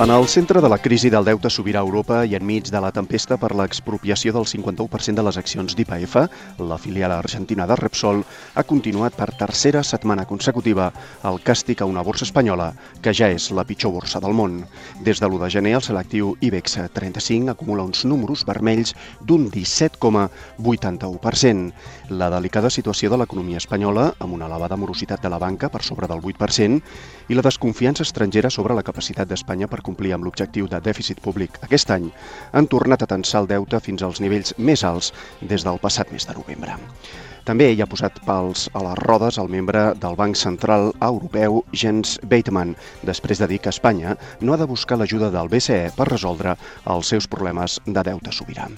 En el centre de la crisi del deute sobirà Europa i enmig de la tempesta per l'expropiació del 51% de les accions d'IPF, la filial argentina de Repsol ha continuat per tercera setmana consecutiva el càstig a una borsa espanyola, que ja és la pitjor borsa del món. Des de l'1 de gener, el selectiu IBEX 35 acumula uns números vermells d'un 17,81%. La delicada situació de l'economia espanyola, amb una elevada morositat de la banca per sobre del 8%, i la desconfiança estrangera sobre la capacitat d'Espanya per complir amb l'objectiu de dèficit públic aquest any, han tornat a tensar el deute fins als nivells més alts des del passat mes de novembre. També hi ha posat pals a les rodes el membre del Banc Central Europeu, Jens Weidmann, després de dir que Espanya no ha de buscar l'ajuda del BCE per resoldre els seus problemes de deute sobirà.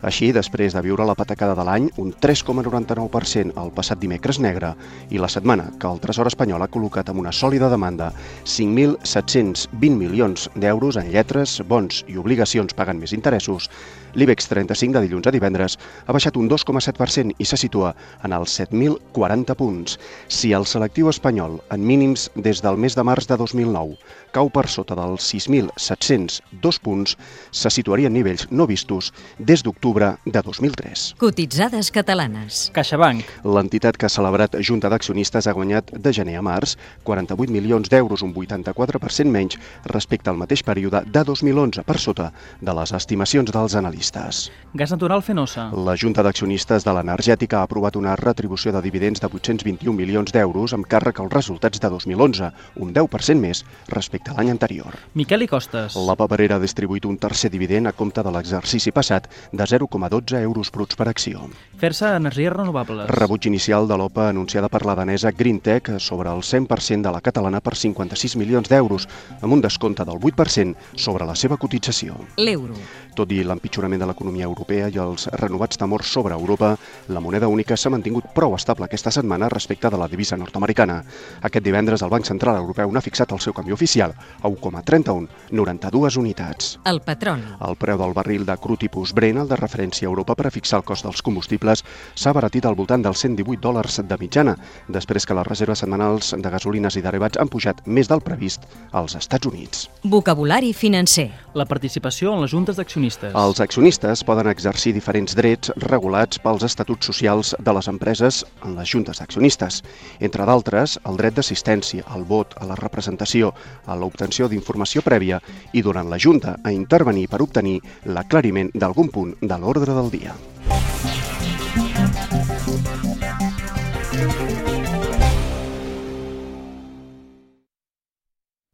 Així, després de viure la patacada de l'any, un 3,99% el passat dimecres negre i la setmana que el Tresor espanyol ha col·locat amb una sòlida demanda 5.720 milions d'euros en lletres, bons i obligacions pagant més interessos, l'IBEX 35 de dilluns a divendres ha baixat un 2,7% i se situa en els 7.040 punts. Si el selectiu espanyol, en mínims des del mes de març de 2009, cau per sota dels 6.702 punts, se situaria en nivells no vistos des d'octubre de 2003. Cotitzades catalanes. CaixaBank. L'entitat que ha celebrat Junta d'Accionistes ha guanyat de gener a març 48 milions d'euros, un 84% menys respecte al mateix període de 2011, per sota de les estimacions dels analistes. Gas natural Fenosa. La Junta d'Accionistes de l'Energètica ha aprovat una retribució de dividends de 821 milions d'euros amb càrrec als resultats de 2011, un 10% més respecte a l'any anterior. Miquel i Costes. La paperera ha distribuït un tercer dividend a compte de l'exercici passat de 0,12 euros bruts per acció. Fer-se energies renovables. Rebuig inicial de l'OPA anunciada per la danesa GreenTech sobre el 100% de la catalana per 56 milions d'euros, amb un descompte del 8% sobre la seva cotització. L'euro. Tot i l'empitjorament de l'economia europea i els renovats temors sobre Europa, la moneda única s'ha mantingut prou estable aquesta setmana respecte de la divisa nord-americana. Aquest divendres el Banc Central Europeu n'ha fixat el seu canvi oficial a 1,31, 92 unitats. El petroli. El preu del barril de cru tipus Brent, el de referència a Europa per a fixar el cost dels combustibles, s'ha baratit al voltant dels 118 dòlars de mitjana, després que les reserves setmanals de gasolines i derivats han pujat més del previst als Estats Units. Vocabulari financer. La participació en les juntes d'accionistes. Els accionistes poden exercir diferents drets regulats pels estatuts socials de les empreses en les juntes d'accionistes. Entre d'altres, el dret d'assistència, al vot, a la representació, a l'obtenció d'informació prèvia i durant la junta a intervenir per obtenir l'aclariment d'algun punt de l'ordre del dia.